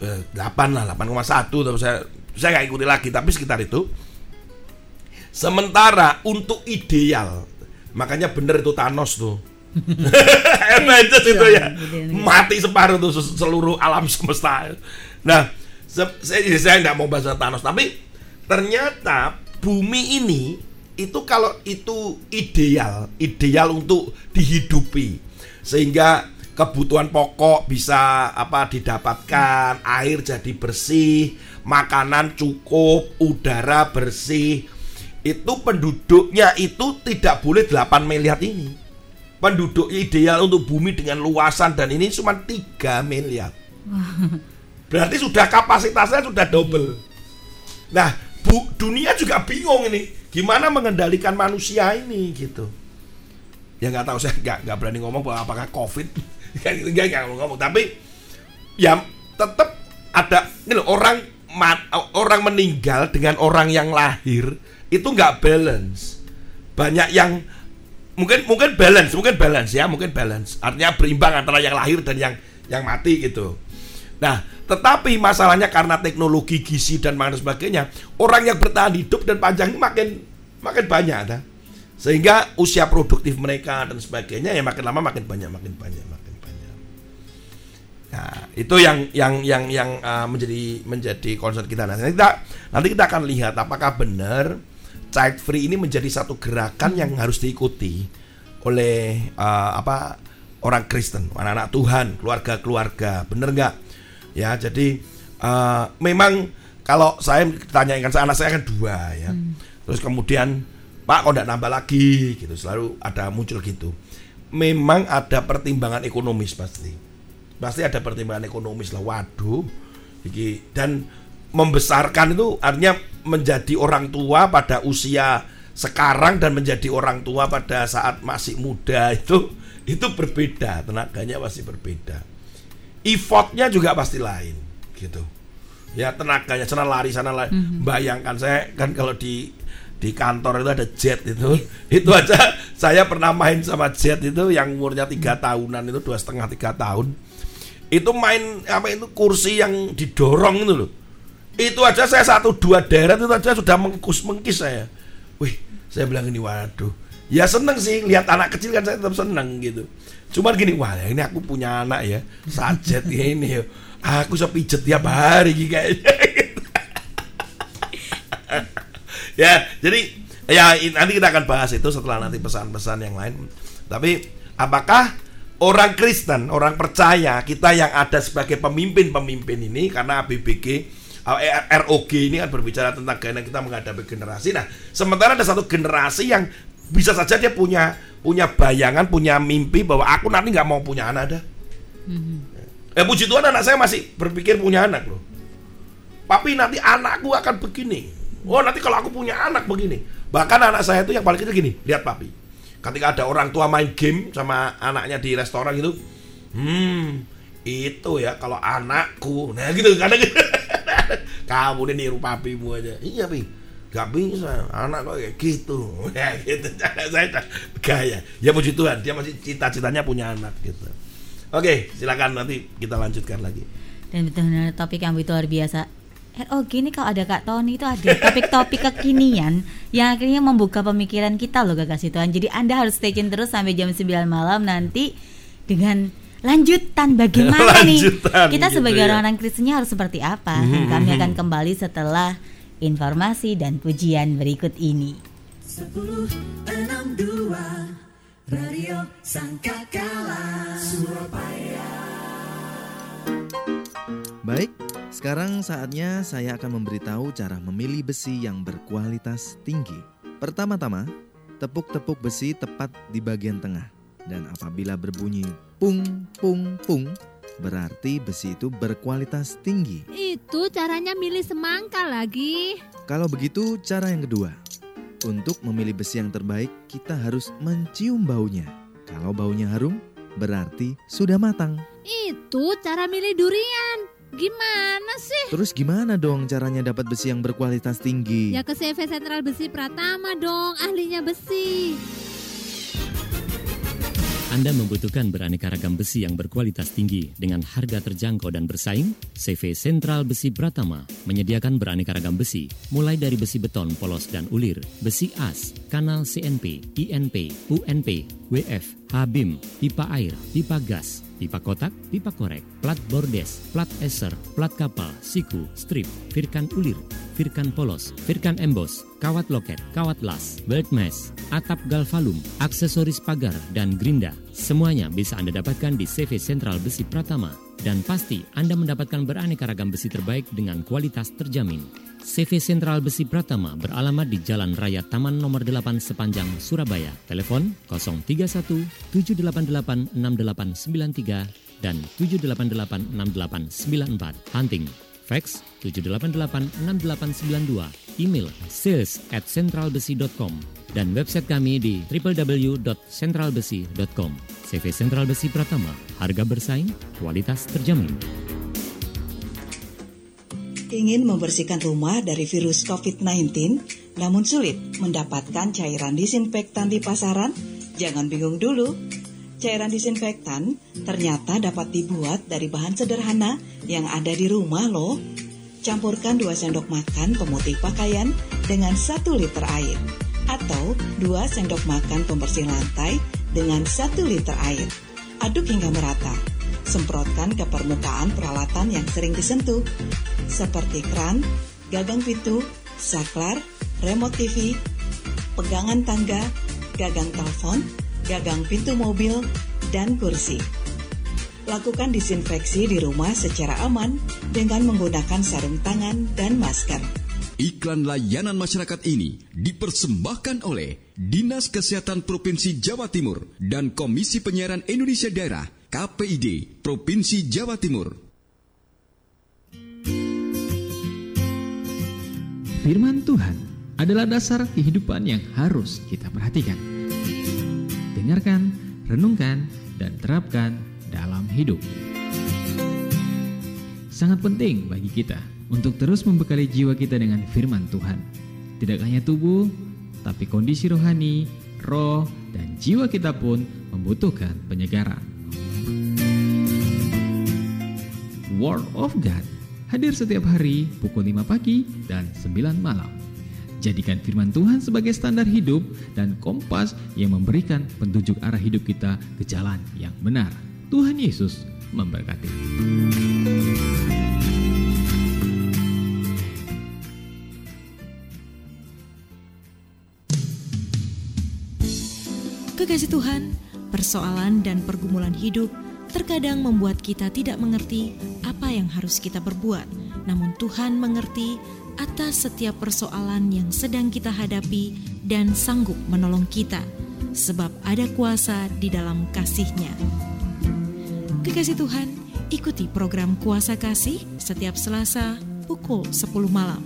eh, 8 lah 8,1 tapi saya saya nggak ikuti lagi tapi sekitar itu. Sementara untuk ideal makanya bener itu Thanos tuh. Avengers itu ya mati separuh tuh seluruh alam semesta. Nah saya saya nggak mau bahas Thanos tapi ternyata bumi ini itu kalau itu ideal ideal untuk dihidupi. Sehingga kebutuhan pokok bisa apa didapatkan air jadi bersih makanan cukup udara bersih. Itu penduduknya itu tidak boleh 8 miliar ini. Penduduk ideal untuk bumi dengan luasan dan ini cuma 3 miliar. Berarti sudah kapasitasnya sudah double. Nah bu, dunia juga bingung ini gimana mengendalikan manusia ini gitu. Ya nggak tahu saya nggak nggak berani ngomong bahwa apakah covid. Nggak nggak ngomong. Tapi ya tetap ada ini loh, orang orang meninggal dengan orang yang lahir itu nggak balance. Banyak yang mungkin mungkin balance mungkin balance ya mungkin balance. Artinya berimbang antara yang lahir dan yang yang mati gitu nah tetapi masalahnya karena teknologi gizi dan makan sebagainya, orang yang bertahan hidup dan panjang makin makin banyak ada. Sehingga usia produktif mereka dan sebagainya ya makin lama makin banyak, makin banyak, makin banyak. Nah, itu yang yang yang yang uh, menjadi menjadi concern kita. Nanti kita nanti kita akan lihat apakah benar child free ini menjadi satu gerakan yang harus diikuti oleh uh, apa orang Kristen, anak-anak Tuhan, keluarga-keluarga. Benar nggak? Ya jadi uh, memang kalau saya tanyakan anak saya kan dua ya. Hmm. terus kemudian Pak kok tidak nambah lagi? Gitu selalu ada muncul gitu. Memang ada pertimbangan ekonomis pasti. Pasti ada pertimbangan ekonomis lah waduh. Dan membesarkan itu artinya menjadi orang tua pada usia sekarang dan menjadi orang tua pada saat masih muda itu itu berbeda tenaganya pasti berbeda effortnya juga pasti lain gitu. Ya tenaganya sana lari sana lari. Mm-hmm. bayangkan saya kan kalau di di kantor itu ada jet itu. Itu aja saya pernah main sama jet itu yang umurnya tiga tahunan itu dua setengah tiga tahun. Itu main apa itu kursi yang didorong itu loh. Itu aja saya satu dua daerah itu aja sudah mengkus mengkis saya. Wih saya bilang ini waduh. Ya seneng sih lihat anak kecil kan saya tetap seneng gitu Cuman gini, wah ini aku punya anak ya, sajet ya ini ya. Aku bisa pijet tiap hari kayaknya. ya, jadi ya nanti kita akan bahas itu setelah nanti pesan-pesan yang lain. Tapi apakah orang Kristen, orang percaya kita yang ada sebagai pemimpin-pemimpin ini karena ABBG eh, ROG ini kan berbicara tentang bagaimana kita menghadapi generasi. Nah, sementara ada satu generasi yang bisa saja dia punya punya bayangan, punya mimpi bahwa aku nanti nggak mau punya anak ada. Mm-hmm. Eh puji Tuhan anak saya masih berpikir punya anak loh. Tapi nanti anakku akan begini. Oh nanti kalau aku punya anak begini. Bahkan anak saya itu yang paling kecil gini, lihat papi. Ketika ada orang tua main game sama anaknya di restoran gitu, hmm itu ya kalau anakku, nah gitu kadang gitu. kamu ini niru papimu aja. Iya pi Gak bisa, anak kok kayak gitu. Ya gitu, saya gaya. Ya puji Tuhan, dia masih cita-citanya punya anak gitu. Oke, silakan nanti kita lanjutkan lagi. Dan betul-betul topik yang begitu luar biasa. ROG ini kalau ada Kak Tony itu ada topik-topik kekinian yang akhirnya membuka pemikiran kita loh Kak Kasih Tuhan. Jadi Anda harus stay tune terus sampai jam 9 malam nanti dengan lanjutan bagaimana lanjutan, nih kita sebagai gitu ya. orang-orang Kristennya harus seperti apa. Hmm, Kami akan kembali setelah informasi dan pujian berikut ini. 1062 Radio Sangkakala Surabaya Baik, sekarang saatnya saya akan memberitahu cara memilih besi yang berkualitas tinggi. Pertama-tama, tepuk-tepuk besi tepat di bagian tengah. Dan apabila berbunyi pung pung pung, berarti besi itu berkualitas tinggi. Itu caranya milih semangka lagi. Kalau begitu, cara yang kedua. Untuk memilih besi yang terbaik, kita harus mencium baunya. Kalau baunya harum, berarti sudah matang. Itu cara milih durian. Gimana sih? Terus gimana dong caranya dapat besi yang berkualitas tinggi? Ya ke CV Sentral Besi Pratama dong, ahlinya besi. Anda membutuhkan beraneka ragam besi yang berkualitas tinggi dengan harga terjangkau dan bersaing? CV Sentral Besi Pratama menyediakan beraneka ragam besi, mulai dari besi beton, polos, dan ulir, besi as, kanal CNP, INP, UNP, WF, HBIM, pipa air, pipa gas, pipa kotak, pipa korek, plat bordes, plat eser, plat kapal, siku, strip, firkan ulir, firkan polos, firkan embos, kawat loket, kawat las, belt mesh, atap galvalum, aksesoris pagar, dan gerinda. Semuanya bisa Anda dapatkan di CV Sentral Besi Pratama. Dan pasti Anda mendapatkan beraneka ragam besi terbaik dengan kualitas terjamin. CV Sentral Besi Pratama beralamat di Jalan Raya Taman Nomor 8 sepanjang Surabaya. Telepon 031 788 6893 dan 788 6894. Hunting fax 788-6892, email sales at centralbesi.com, dan website kami di www.centralbesi.com. CV Sentral Besi Pratama, harga bersaing, kualitas terjamin. Ingin membersihkan rumah dari virus COVID-19, namun sulit mendapatkan cairan disinfektan di pasaran? Jangan bingung dulu. Cairan disinfektan ternyata dapat dibuat dari bahan sederhana yang ada di rumah loh. Campurkan 2 sendok makan pemutih pakaian dengan 1 liter air atau 2 sendok makan pembersih lantai dengan 1 liter air. Aduk hingga merata. Semprotkan ke permukaan peralatan yang sering disentuh seperti kran, gagang pintu, saklar, remote TV, pegangan tangga, gagang telepon, gagang pintu mobil, dan kursi. Lakukan disinfeksi di rumah secara aman dengan menggunakan sarung tangan dan masker. Iklan layanan masyarakat ini dipersembahkan oleh Dinas Kesehatan Provinsi Jawa Timur dan Komisi Penyiaran Indonesia Daerah KPID Provinsi Jawa Timur. Firman Tuhan adalah dasar kehidupan yang harus kita perhatikan. Dengarkan, renungkan, dan terapkan dalam hidup. Sangat penting bagi kita untuk terus membekali jiwa kita dengan firman Tuhan. Tidak hanya tubuh, tapi kondisi rohani, roh, dan jiwa kita pun membutuhkan penyegaran. Word of God hadir setiap hari pukul 5 pagi dan 9 malam. Jadikan firman Tuhan sebagai standar hidup dan kompas yang memberikan petunjuk arah hidup kita ke jalan yang benar. Tuhan Yesus memberkati. Kekasih Tuhan, persoalan dan pergumulan hidup terkadang membuat kita tidak mengerti apa yang harus kita perbuat. Namun Tuhan mengerti atas setiap persoalan yang sedang kita hadapi dan sanggup menolong kita, sebab ada kuasa di dalam kasih-Nya. Kekasih Tuhan, ikuti program Kuasa Kasih setiap Selasa pukul 10 malam.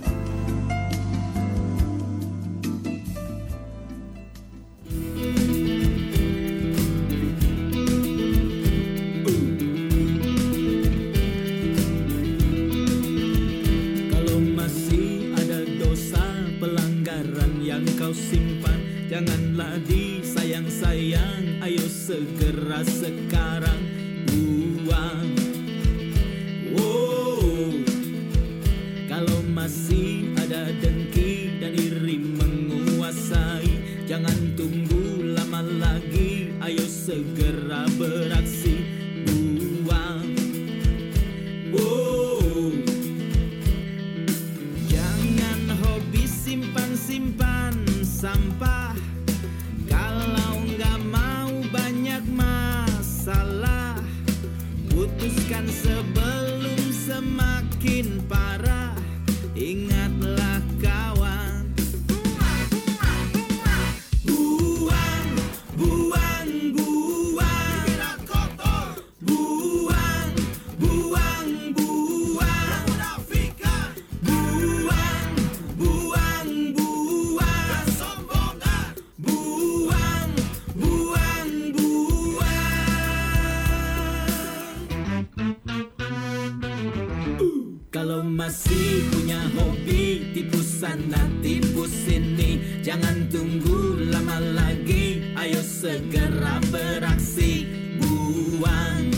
Masih punya hobi tipu sana tipu sini Jangan tunggu lama lagi Ayo segera beraksi Buang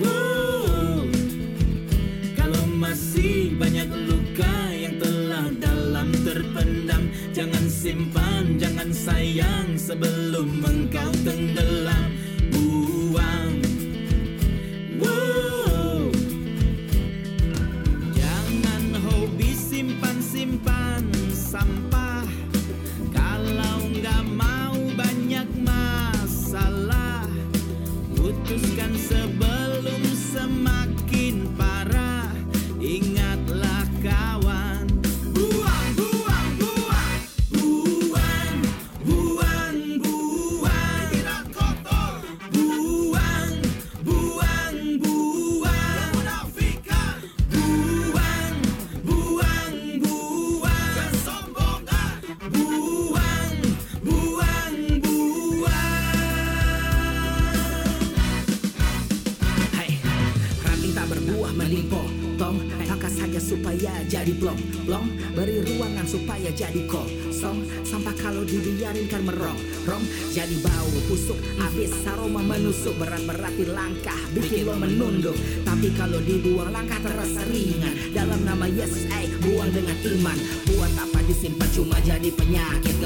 Wow. Kalau masih banyak luka yang telah dalam terpendam Jangan simpan, dibuang langkah terasa ringan Dalam nama Yesus, eh, buang dengan iman. Buat apa disimpan cuma jadi penyakit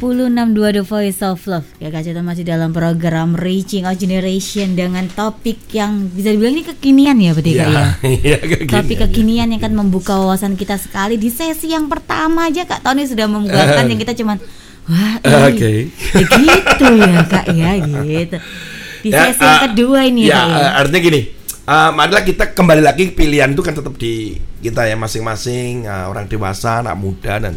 1062 The Voice of Love Ya Kak Cita masih dalam program Reaching Out Generation Dengan topik yang bisa dibilang ini kekinian ya berarti ya, ya, iya, kekinian, Topik iya. kekinian ya. yang akan membuka wawasan kita sekali Di sesi yang pertama aja Kak Tony sudah membuatkan uh, yang kita cuman Wah oke. okay. ya gitu ya Kak ya gitu Di ya, sesi uh, yang eh, kedua ini ya, ya uh, Artinya gini Um, adalah kita kembali lagi pilihan itu kan tetap di kita ya masing-masing uh, orang dewasa anak muda dan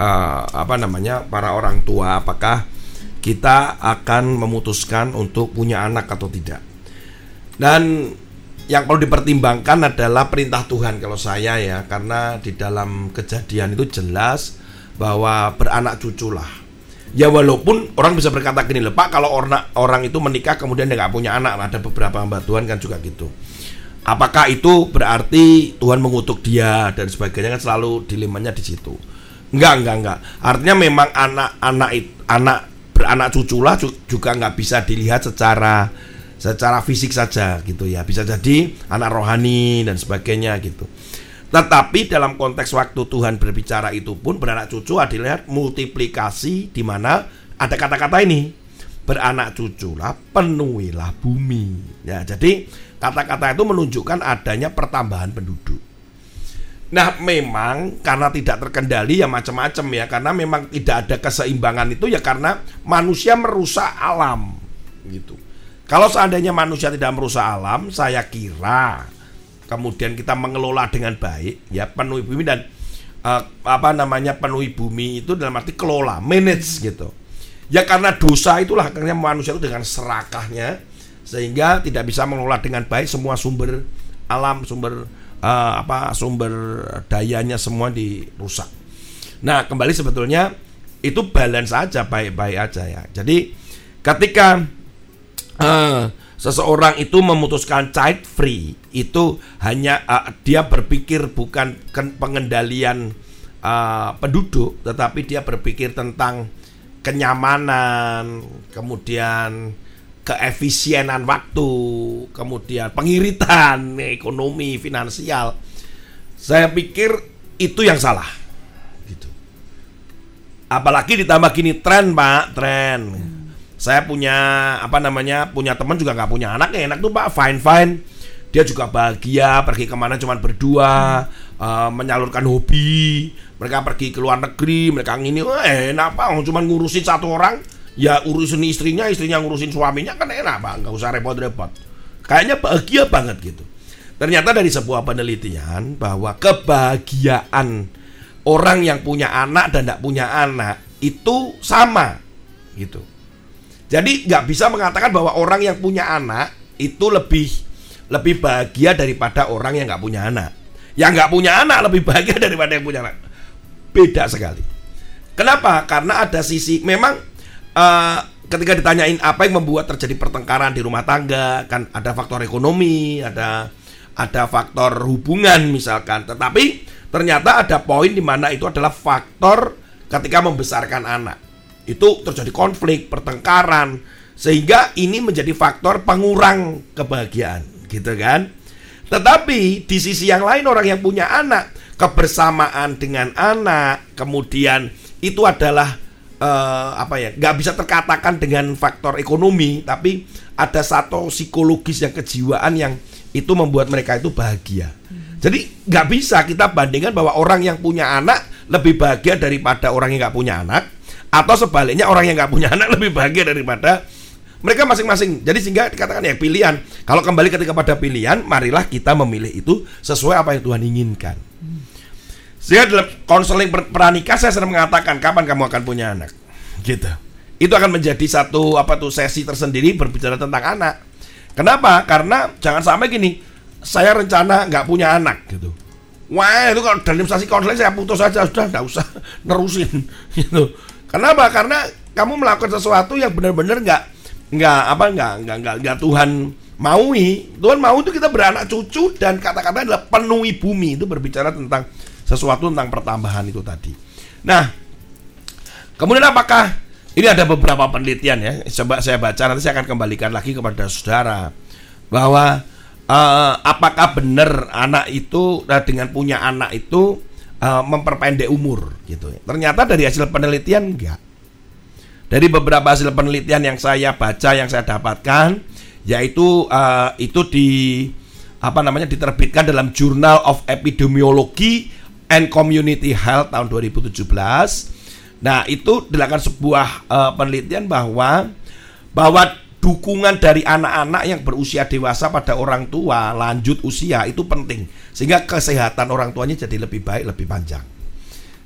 eh, apa namanya para orang tua. Apakah kita akan memutuskan untuk punya anak atau tidak? Dan yang perlu dipertimbangkan adalah perintah Tuhan kalau saya ya, karena di dalam kejadian itu jelas bahwa beranak cuculah. Ya walaupun orang bisa berkata gini loh Pak kalau orang orang itu menikah kemudian dia nggak punya anak ada beberapa hamba Tuhan kan juga gitu. Apakah itu berarti Tuhan mengutuk dia dan sebagainya kan selalu dilemanya di situ. Enggak enggak enggak. Artinya memang anak-anak anak beranak cuculah ju- juga nggak bisa dilihat secara secara fisik saja gitu ya. Bisa jadi anak rohani dan sebagainya gitu. Tetapi dalam konteks waktu Tuhan berbicara itu pun beranak cucu adalah multiplikasi di mana ada kata-kata ini beranak cuculah penuhilah bumi. Ya, jadi kata-kata itu menunjukkan adanya pertambahan penduduk. Nah, memang karena tidak terkendali ya macam-macam ya karena memang tidak ada keseimbangan itu ya karena manusia merusak alam gitu. Kalau seandainya manusia tidak merusak alam, saya kira kemudian kita mengelola dengan baik ya penuhi bumi dan eh, apa namanya penuhi bumi itu dalam arti kelola, manage gitu. Ya karena dosa itulah akhirnya manusia itu dengan serakahnya sehingga tidak bisa mengelola dengan baik semua sumber alam, sumber eh, apa sumber dayanya semua dirusak. Nah, kembali sebetulnya itu balance saja baik-baik aja ya. Jadi ketika eh, seseorang itu memutuskan child free itu hanya eh, dia berpikir bukan pengendalian eh, penduduk tetapi dia berpikir tentang kenyamanan kemudian keefisienan waktu kemudian pengiritan ekonomi finansial. Saya pikir itu yang salah. Gitu. Apalagi ditambah gini tren pak tren. Saya punya apa namanya punya teman juga nggak punya anak enak tuh pak. Fine fine. Dia juga bahagia pergi ke mana cuman berdua eh, menyalurkan hobi. Mereka pergi ke luar negeri mereka ngini wah enak pak. Cuman ngurusin satu orang ya urusin istrinya istrinya ngurusin suaminya kan enak pak nggak usah repot-repot kayaknya bahagia banget gitu ternyata dari sebuah penelitian bahwa kebahagiaan orang yang punya anak dan tidak punya anak itu sama gitu jadi nggak bisa mengatakan bahwa orang yang punya anak itu lebih lebih bahagia daripada orang yang nggak punya anak. Yang nggak punya anak lebih bahagia daripada yang punya anak. Beda sekali. Kenapa? Karena ada sisi memang eh, ketika ditanyain apa yang membuat terjadi pertengkaran di rumah tangga, kan ada faktor ekonomi, ada ada faktor hubungan misalkan. Tetapi ternyata ada poin di mana itu adalah faktor ketika membesarkan anak itu terjadi konflik, pertengkaran, sehingga ini menjadi faktor pengurang kebahagiaan, gitu kan? Tetapi di sisi yang lain orang yang punya anak, kebersamaan dengan anak, kemudian itu adalah eh, apa ya? nggak bisa terkatakan dengan faktor ekonomi, tapi ada satu psikologis yang kejiwaan yang itu membuat mereka itu bahagia. Jadi nggak bisa kita bandingkan bahwa orang yang punya anak lebih bahagia daripada orang yang nggak punya anak atau sebaliknya orang yang nggak punya anak lebih bahagia daripada mereka masing-masing. Jadi sehingga dikatakan ya pilihan. Kalau kembali ketika pada pilihan, marilah kita memilih itu sesuai apa yang Tuhan inginkan. Sehingga dalam konseling per- pernikah saya sering mengatakan kapan kamu akan punya anak, gitu. Itu akan menjadi satu apa tuh sesi tersendiri berbicara tentang anak. Kenapa? Karena jangan sampai gini, saya rencana nggak punya anak gitu. Wah itu kalau dalam sesi konseling saya putus saja sudah nggak usah nerusin gitu. Kenapa? Karena kamu melakukan sesuatu yang benar-benar nggak nggak apa nggak nggak nggak nggak Tuhan maui. Tuhan mau itu kita beranak cucu dan kata-kata adalah penuhi bumi itu berbicara tentang sesuatu tentang pertambahan itu tadi. Nah, kemudian apakah ini ada beberapa penelitian ya. Coba saya baca nanti saya akan kembalikan lagi kepada saudara bahwa eh, apakah benar anak itu eh, dengan punya anak itu eh, memperpendek umur gitu. Ternyata dari hasil penelitian enggak. Dari beberapa hasil penelitian yang saya baca yang saya dapatkan yaitu eh, itu di apa namanya diterbitkan dalam Journal of Epidemiology and Community Health tahun 2017. Nah, itu dilakukan sebuah eh, penelitian bahwa bahwa dukungan dari anak-anak yang berusia dewasa pada orang tua lanjut usia itu penting sehingga kesehatan orang tuanya jadi lebih baik, lebih panjang.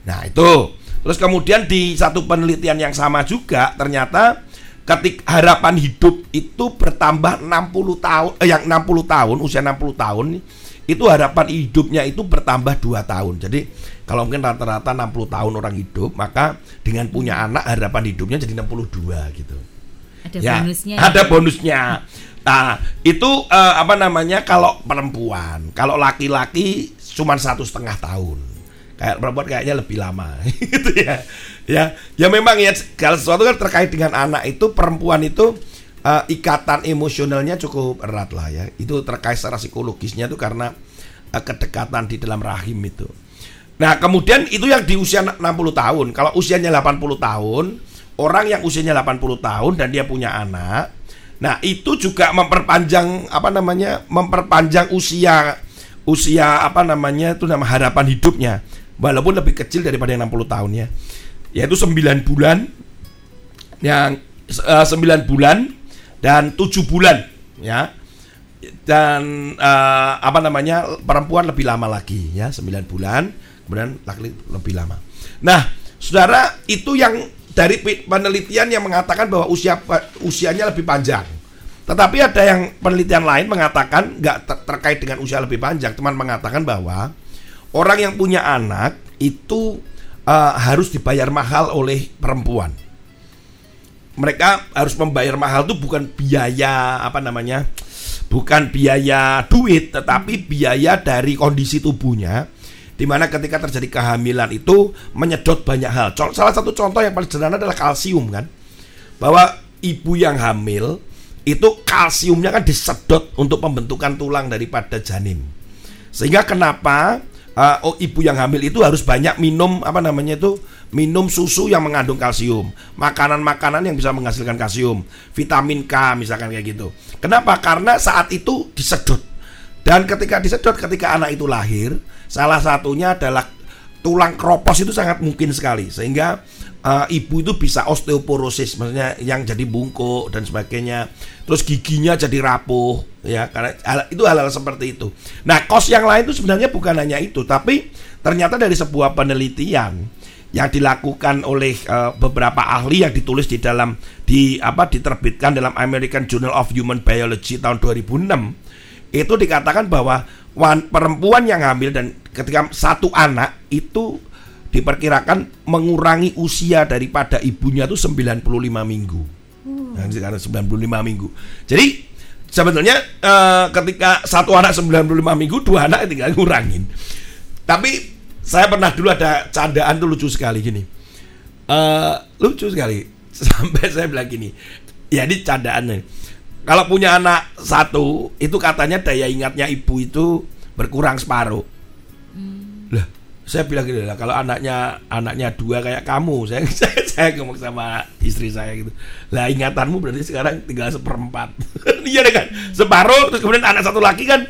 Nah, itu. Terus kemudian di satu penelitian yang sama juga ternyata ketik harapan hidup itu bertambah 60 tahun eh, yang 60 tahun, usia 60 tahun itu harapan hidupnya itu bertambah 2 tahun. Jadi kalau mungkin rata-rata 60 tahun orang hidup, maka dengan punya anak harapan hidupnya jadi 62 gitu. Ada Ya, bonusnya. Ada ya. bonusnya. Nah, itu eh, apa namanya kalau perempuan, kalau laki-laki cuma satu setengah tahun. Kayak perempuan kayaknya lebih lama, gitu ya. Ya, ya memang ya kalau sesuatu kan terkait dengan anak itu perempuan itu eh, ikatan emosionalnya cukup erat lah ya. Itu terkait secara psikologisnya itu karena eh, kedekatan di dalam rahim itu. Nah, kemudian itu yang di usia 60 tahun. Kalau usianya 80 tahun, orang yang usianya 80 tahun dan dia punya anak, nah itu juga memperpanjang apa namanya? memperpanjang usia usia apa namanya? itu nama harapan hidupnya. Walaupun lebih kecil daripada yang 60 tahunnya. Yaitu 9 bulan yang eh, 9 bulan dan 7 bulan ya dan eh, apa namanya perempuan lebih lama lagi ya 9 bulan kemudian laki-laki lebih lama. Nah, saudara itu yang dari penelitian yang mengatakan bahwa usia usianya lebih panjang. Tetapi ada yang penelitian lain mengatakan nggak ter- terkait dengan usia lebih panjang, teman mengatakan bahwa orang yang punya anak itu eh, harus dibayar mahal oleh perempuan. Mereka harus membayar mahal itu bukan biaya apa namanya, bukan biaya duit, tetapi biaya dari kondisi tubuhnya. Di mana ketika terjadi kehamilan itu menyedot banyak hal. Salah satu contoh yang paling sederhana adalah kalsium kan, bahwa ibu yang hamil itu kalsiumnya kan disedot untuk pembentukan tulang daripada janin. Sehingga kenapa uh, oh ibu yang hamil itu harus banyak minum apa namanya itu minum susu yang mengandung kalsium, makanan-makanan yang bisa menghasilkan kalsium, vitamin K misalkan kayak gitu. Kenapa? Karena saat itu disedot. Dan ketika disedot ketika anak itu lahir, salah satunya adalah tulang kropos itu sangat mungkin sekali sehingga uh, ibu itu bisa osteoporosis maksudnya yang jadi bungkuk dan sebagainya. Terus giginya jadi rapuh ya karena itu hal-hal seperti itu. Nah kos yang lain itu sebenarnya bukan hanya itu tapi ternyata dari sebuah penelitian yang dilakukan oleh uh, beberapa ahli yang ditulis di dalam di apa diterbitkan dalam American Journal of Human Biology tahun 2006 itu dikatakan bahwa wan- perempuan yang hamil dan ketika satu anak itu diperkirakan mengurangi usia daripada ibunya itu 95 minggu. Nah, sekarang 95 minggu. Jadi sebetulnya eh, ketika satu anak 95 minggu, dua anak tinggal ngurangin. Tapi saya pernah dulu ada candaan tuh lucu sekali gini. Eh, lucu sekali. Sampai saya bilang gini. Ya ini candaannya. Kalau punya anak satu, itu katanya daya ingatnya ibu itu berkurang separuh. Lah, saya bilang gini lah, kalau anaknya anaknya dua kayak kamu, saya saya, saya ngomong sama istri saya gitu. Lah ingatanmu berarti sekarang tinggal seperempat. Iya deh kan, separuh terus kemudian anak satu lagi kan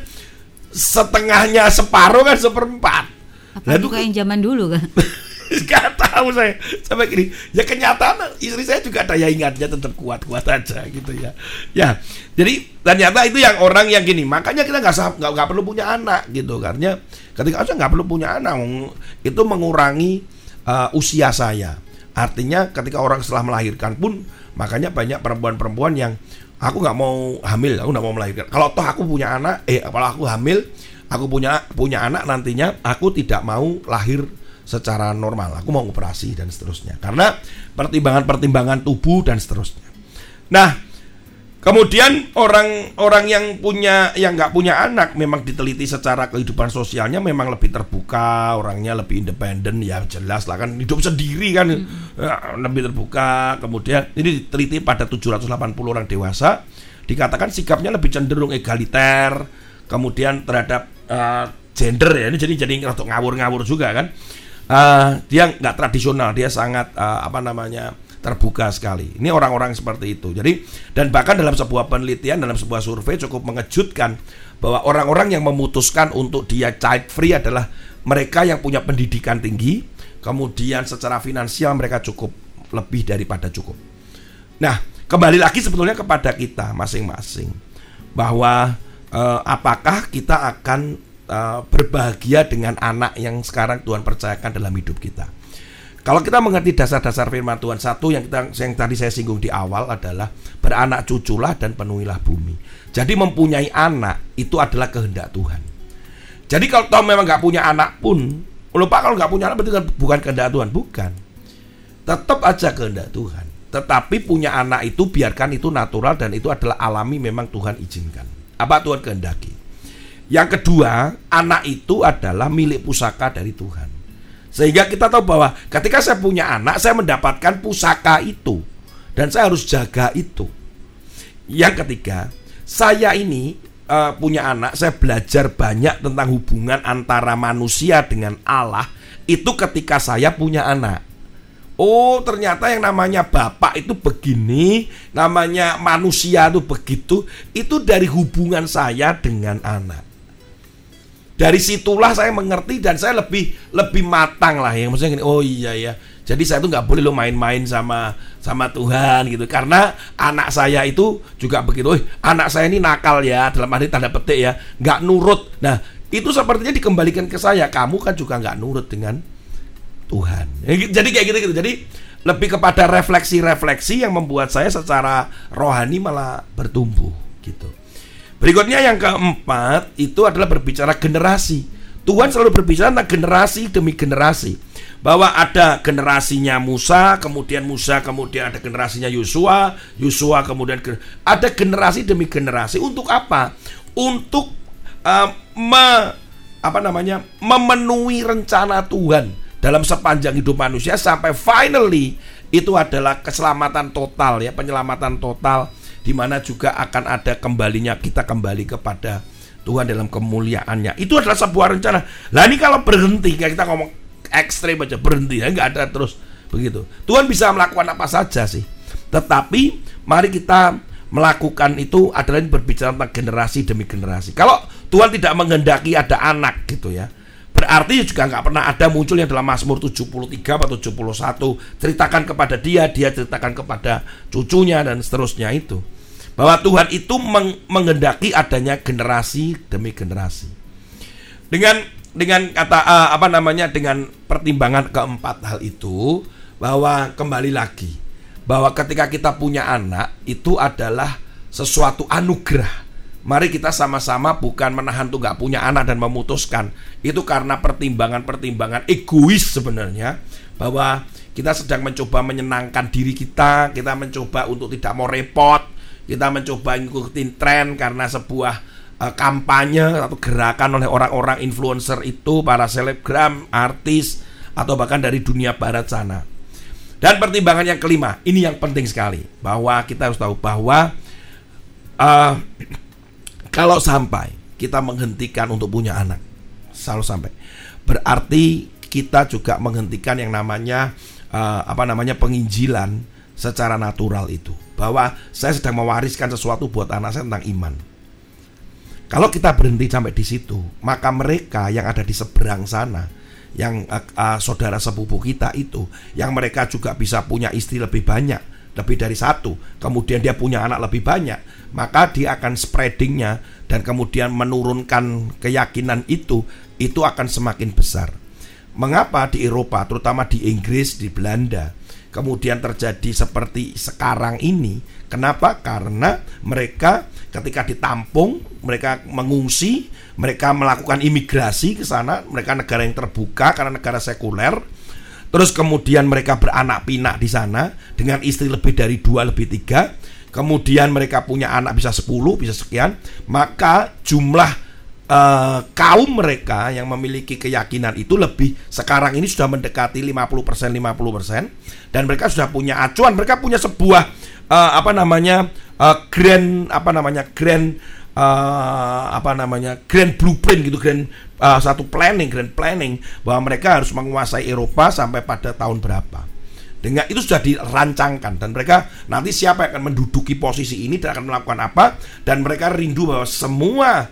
setengahnya separuh kan seperempat. Apa juga yang zaman dulu kan? Gak tahu saya sampai gini. Ya kenyataan istri saya juga daya ingatnya tetap kuat-kuat aja gitu ya. Ya, jadi ternyata itu yang orang yang gini. Makanya kita nggak nggak perlu punya anak gitu karena ketika saya nggak perlu punya anak itu mengurangi uh, usia saya. Artinya ketika orang setelah melahirkan pun makanya banyak perempuan-perempuan yang aku nggak mau hamil, aku nggak mau melahirkan. Kalau toh aku punya anak, eh kalau aku hamil, aku punya punya anak nantinya aku tidak mau lahir secara normal. Aku mau operasi dan seterusnya. Karena pertimbangan-pertimbangan tubuh dan seterusnya. Nah, kemudian orang-orang yang punya yang nggak punya anak memang diteliti secara kehidupan sosialnya memang lebih terbuka, orangnya lebih independen ya jelas lah kan hidup sendiri kan Ya, lebih terbuka. Kemudian ini diteliti pada 780 orang dewasa dikatakan sikapnya lebih cenderung egaliter, kemudian terhadap eh, gender ya ini jadi jadi ngawur-ngawur juga kan. Eh, dia nggak tradisional, dia sangat eh, apa namanya terbuka sekali. Ini orang-orang seperti itu. Jadi dan bahkan dalam sebuah penelitian dalam sebuah survei cukup mengejutkan bahwa orang-orang yang memutuskan untuk dia child free adalah mereka yang punya pendidikan tinggi, kemudian secara finansial mereka cukup lebih daripada cukup. Nah, kembali lagi sebetulnya kepada kita masing-masing bahwa eh, apakah kita akan eh, berbahagia dengan anak yang sekarang Tuhan percayakan dalam hidup kita. Kalau kita mengerti dasar-dasar firman Tuhan satu yang kita yang tadi saya singgung di awal adalah beranak cuculah dan penuhilah bumi. Jadi mempunyai anak itu adalah kehendak Tuhan. Jadi kalau toh memang nggak punya anak pun, lupa kalau nggak punya anak berarti kan bukan kehendak Tuhan, bukan. Tetap aja kehendak Tuhan. Tetapi punya anak itu biarkan itu natural dan itu adalah alami memang Tuhan izinkan. Apa Tuhan kehendaki? Yang kedua, anak itu adalah milik pusaka dari Tuhan. Sehingga kita tahu bahwa ketika saya punya anak, saya mendapatkan pusaka itu dan saya harus jaga itu. Yang ketiga, saya ini eh, punya anak, saya belajar banyak tentang hubungan antara manusia dengan Allah itu ketika saya punya anak. Oh, ternyata yang namanya bapak itu begini, namanya manusia itu begitu, itu dari hubungan saya dengan anak. Dari situlah saya mengerti dan saya lebih lebih matang lah yang maksudnya gini, oh iya ya. Jadi saya tuh nggak boleh lo main-main sama sama Tuhan gitu karena anak saya itu juga begitu. Oh, anak saya ini nakal ya dalam arti tanda petik ya, nggak nurut. Nah itu sepertinya dikembalikan ke saya. Kamu kan juga nggak nurut dengan Tuhan. Ya, gitu. Jadi kayak gitu gitu. Jadi lebih kepada refleksi-refleksi yang membuat saya secara rohani malah bertumbuh gitu. Berikutnya yang keempat itu adalah berbicara generasi. Tuhan selalu berbicara tentang generasi demi generasi. Bahwa ada generasinya Musa, kemudian Musa, kemudian ada generasinya Yosua, Yosua kemudian ada generasi demi generasi. Untuk apa? Untuk uh, me- apa namanya? memenuhi rencana Tuhan dalam sepanjang hidup manusia sampai finally itu adalah keselamatan total ya, penyelamatan total di mana juga akan ada kembalinya kita kembali kepada Tuhan dalam kemuliaannya. Itu adalah sebuah rencana. Lah ini kalau berhenti kayak kita ngomong ekstrim aja berhenti ya nggak ada terus begitu. Tuhan bisa melakukan apa saja sih. Tetapi mari kita melakukan itu adalah berbicara tentang generasi demi generasi. Kalau Tuhan tidak menghendaki ada anak gitu ya. Berarti juga nggak pernah ada muncul yang dalam Mazmur 73 atau 71 ceritakan kepada dia, dia ceritakan kepada cucunya dan seterusnya itu. Bahwa Tuhan itu meng- menghendaki adanya generasi demi generasi. Dengan dengan kata eh, apa namanya dengan pertimbangan keempat hal itu bahwa kembali lagi bahwa ketika kita punya anak itu adalah sesuatu anugerah. Mari kita sama-sama bukan menahan tuh nggak punya anak dan memutuskan itu karena pertimbangan-pertimbangan egois sebenarnya bahwa kita sedang mencoba menyenangkan diri kita, kita mencoba untuk tidak mau repot, kita mencoba ngikutin tren karena sebuah eh, kampanye atau gerakan oleh orang-orang influencer itu, para selebgram, artis atau bahkan dari dunia barat sana. Dan pertimbangan yang kelima, ini yang penting sekali bahwa kita harus tahu bahwa eh, kalau sampai kita menghentikan untuk punya anak, selalu sampai, berarti kita juga menghentikan yang namanya eh, apa namanya penginjilan secara natural itu, bahwa saya sedang mewariskan sesuatu buat anak saya tentang iman. Kalau kita berhenti sampai di situ, maka mereka yang ada di seberang sana, yang eh, eh, saudara sepupu kita itu, yang mereka juga bisa punya istri lebih banyak, lebih dari satu, kemudian dia punya anak lebih banyak, maka dia akan spreadingnya dan kemudian menurunkan keyakinan itu, itu akan semakin besar. Mengapa di Eropa, terutama di Inggris, di Belanda, kemudian terjadi seperti sekarang ini? Kenapa? Karena mereka ketika ditampung, mereka mengungsi, mereka melakukan imigrasi ke sana, mereka negara yang terbuka karena negara sekuler. Terus kemudian mereka beranak pinak di sana dengan istri lebih dari dua, lebih tiga. Kemudian mereka punya anak bisa 10, bisa sekian. Maka jumlah eh, kaum mereka yang memiliki keyakinan itu lebih sekarang ini sudah mendekati 50% 50% dan mereka sudah punya acuan, mereka punya sebuah eh, apa namanya? eh, grand apa namanya? grand eh, apa namanya? grand blueprint gitu, grand eh, satu planning, grand planning bahwa mereka harus menguasai Eropa sampai pada tahun berapa. Dengan itu sudah dirancangkan dan mereka nanti siapa yang akan menduduki posisi ini dan akan melakukan apa dan mereka rindu bahwa semua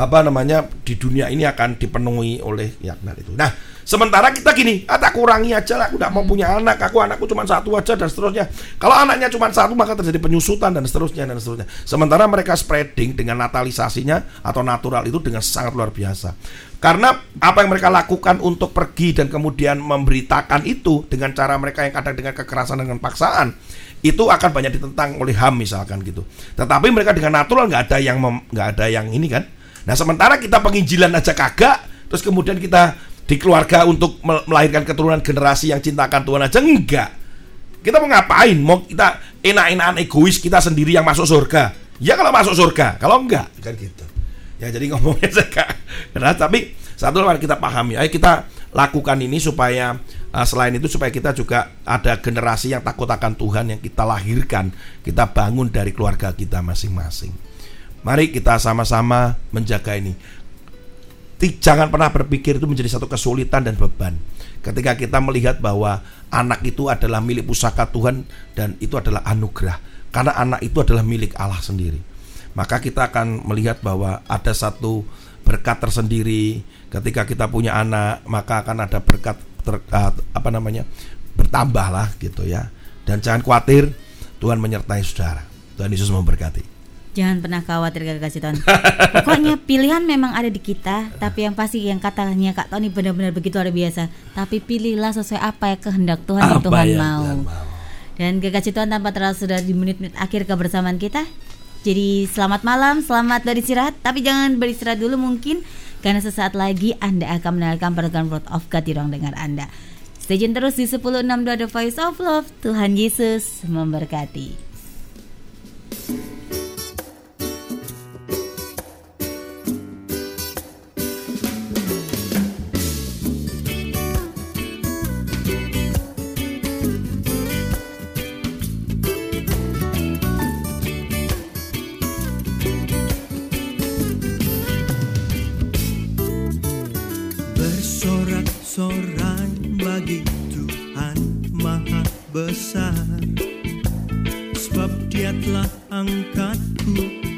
apa namanya di dunia ini akan dipenuhi oleh keyakinan itu. Nah, sementara kita gini, ah, kurangi aja lah, aku tidak mau punya anak, aku anakku cuma satu aja dan seterusnya. Kalau anaknya cuma satu maka terjadi penyusutan dan seterusnya dan seterusnya. Sementara mereka spreading dengan natalisasinya atau natural itu dengan sangat luar biasa. Karena apa yang mereka lakukan untuk pergi dan kemudian memberitakan itu dengan cara mereka yang kadang dengan kekerasan dengan paksaan itu akan banyak ditentang oleh HAM misalkan gitu. Tetapi mereka dengan natural nggak ada yang nggak ada yang ini kan. Nah sementara kita penginjilan aja kagak, terus kemudian kita di keluarga untuk mel- melahirkan keturunan generasi yang cintakan Tuhan aja enggak. Kita mau ngapain? Mau kita enak-enakan egois kita sendiri yang masuk surga? Ya kalau masuk surga, kalau enggak kan gitu. Ya jadi ngomongnya saya Nah, tapi satu hal kita pahami, ayo kita lakukan ini supaya uh, selain itu supaya kita juga ada generasi yang takut akan Tuhan yang kita lahirkan, kita bangun dari keluarga kita masing-masing. Mari kita sama-sama menjaga ini. Jangan pernah berpikir itu menjadi satu kesulitan dan beban. Ketika kita melihat bahwa anak itu adalah milik pusaka Tuhan dan itu adalah anugerah. Karena anak itu adalah milik Allah sendiri. Maka kita akan melihat bahwa ada satu berkat tersendiri ketika kita punya anak, maka akan ada berkat ter- uh, apa namanya? bertambah lah gitu ya. Dan jangan khawatir, Tuhan menyertai saudara. Tuhan Yesus memberkati. Jangan pernah khawatir Kak kasih Tuhan. Pokoknya pilihan memang ada di kita, tapi yang pasti yang katanya Kak Tony benar-benar begitu luar biasa. Tapi pilihlah sesuai apa ya kehendak Tuhan yang Apa Tuhan yang mau. Tuhan mau. Dan kekasih Tuhan tanpa terasa sudah di menit-menit akhir kebersamaan kita. Jadi selamat malam, selamat beristirahat. Tapi jangan beristirahat dulu mungkin karena sesaat lagi Anda akan mendengarkan program Word of God di ruang dengar Anda. Stay tune terus di 1062 The Voice of Love. Tuhan Yesus memberkati. bagi Tuhan maha besar. Sebab dia telah angkatku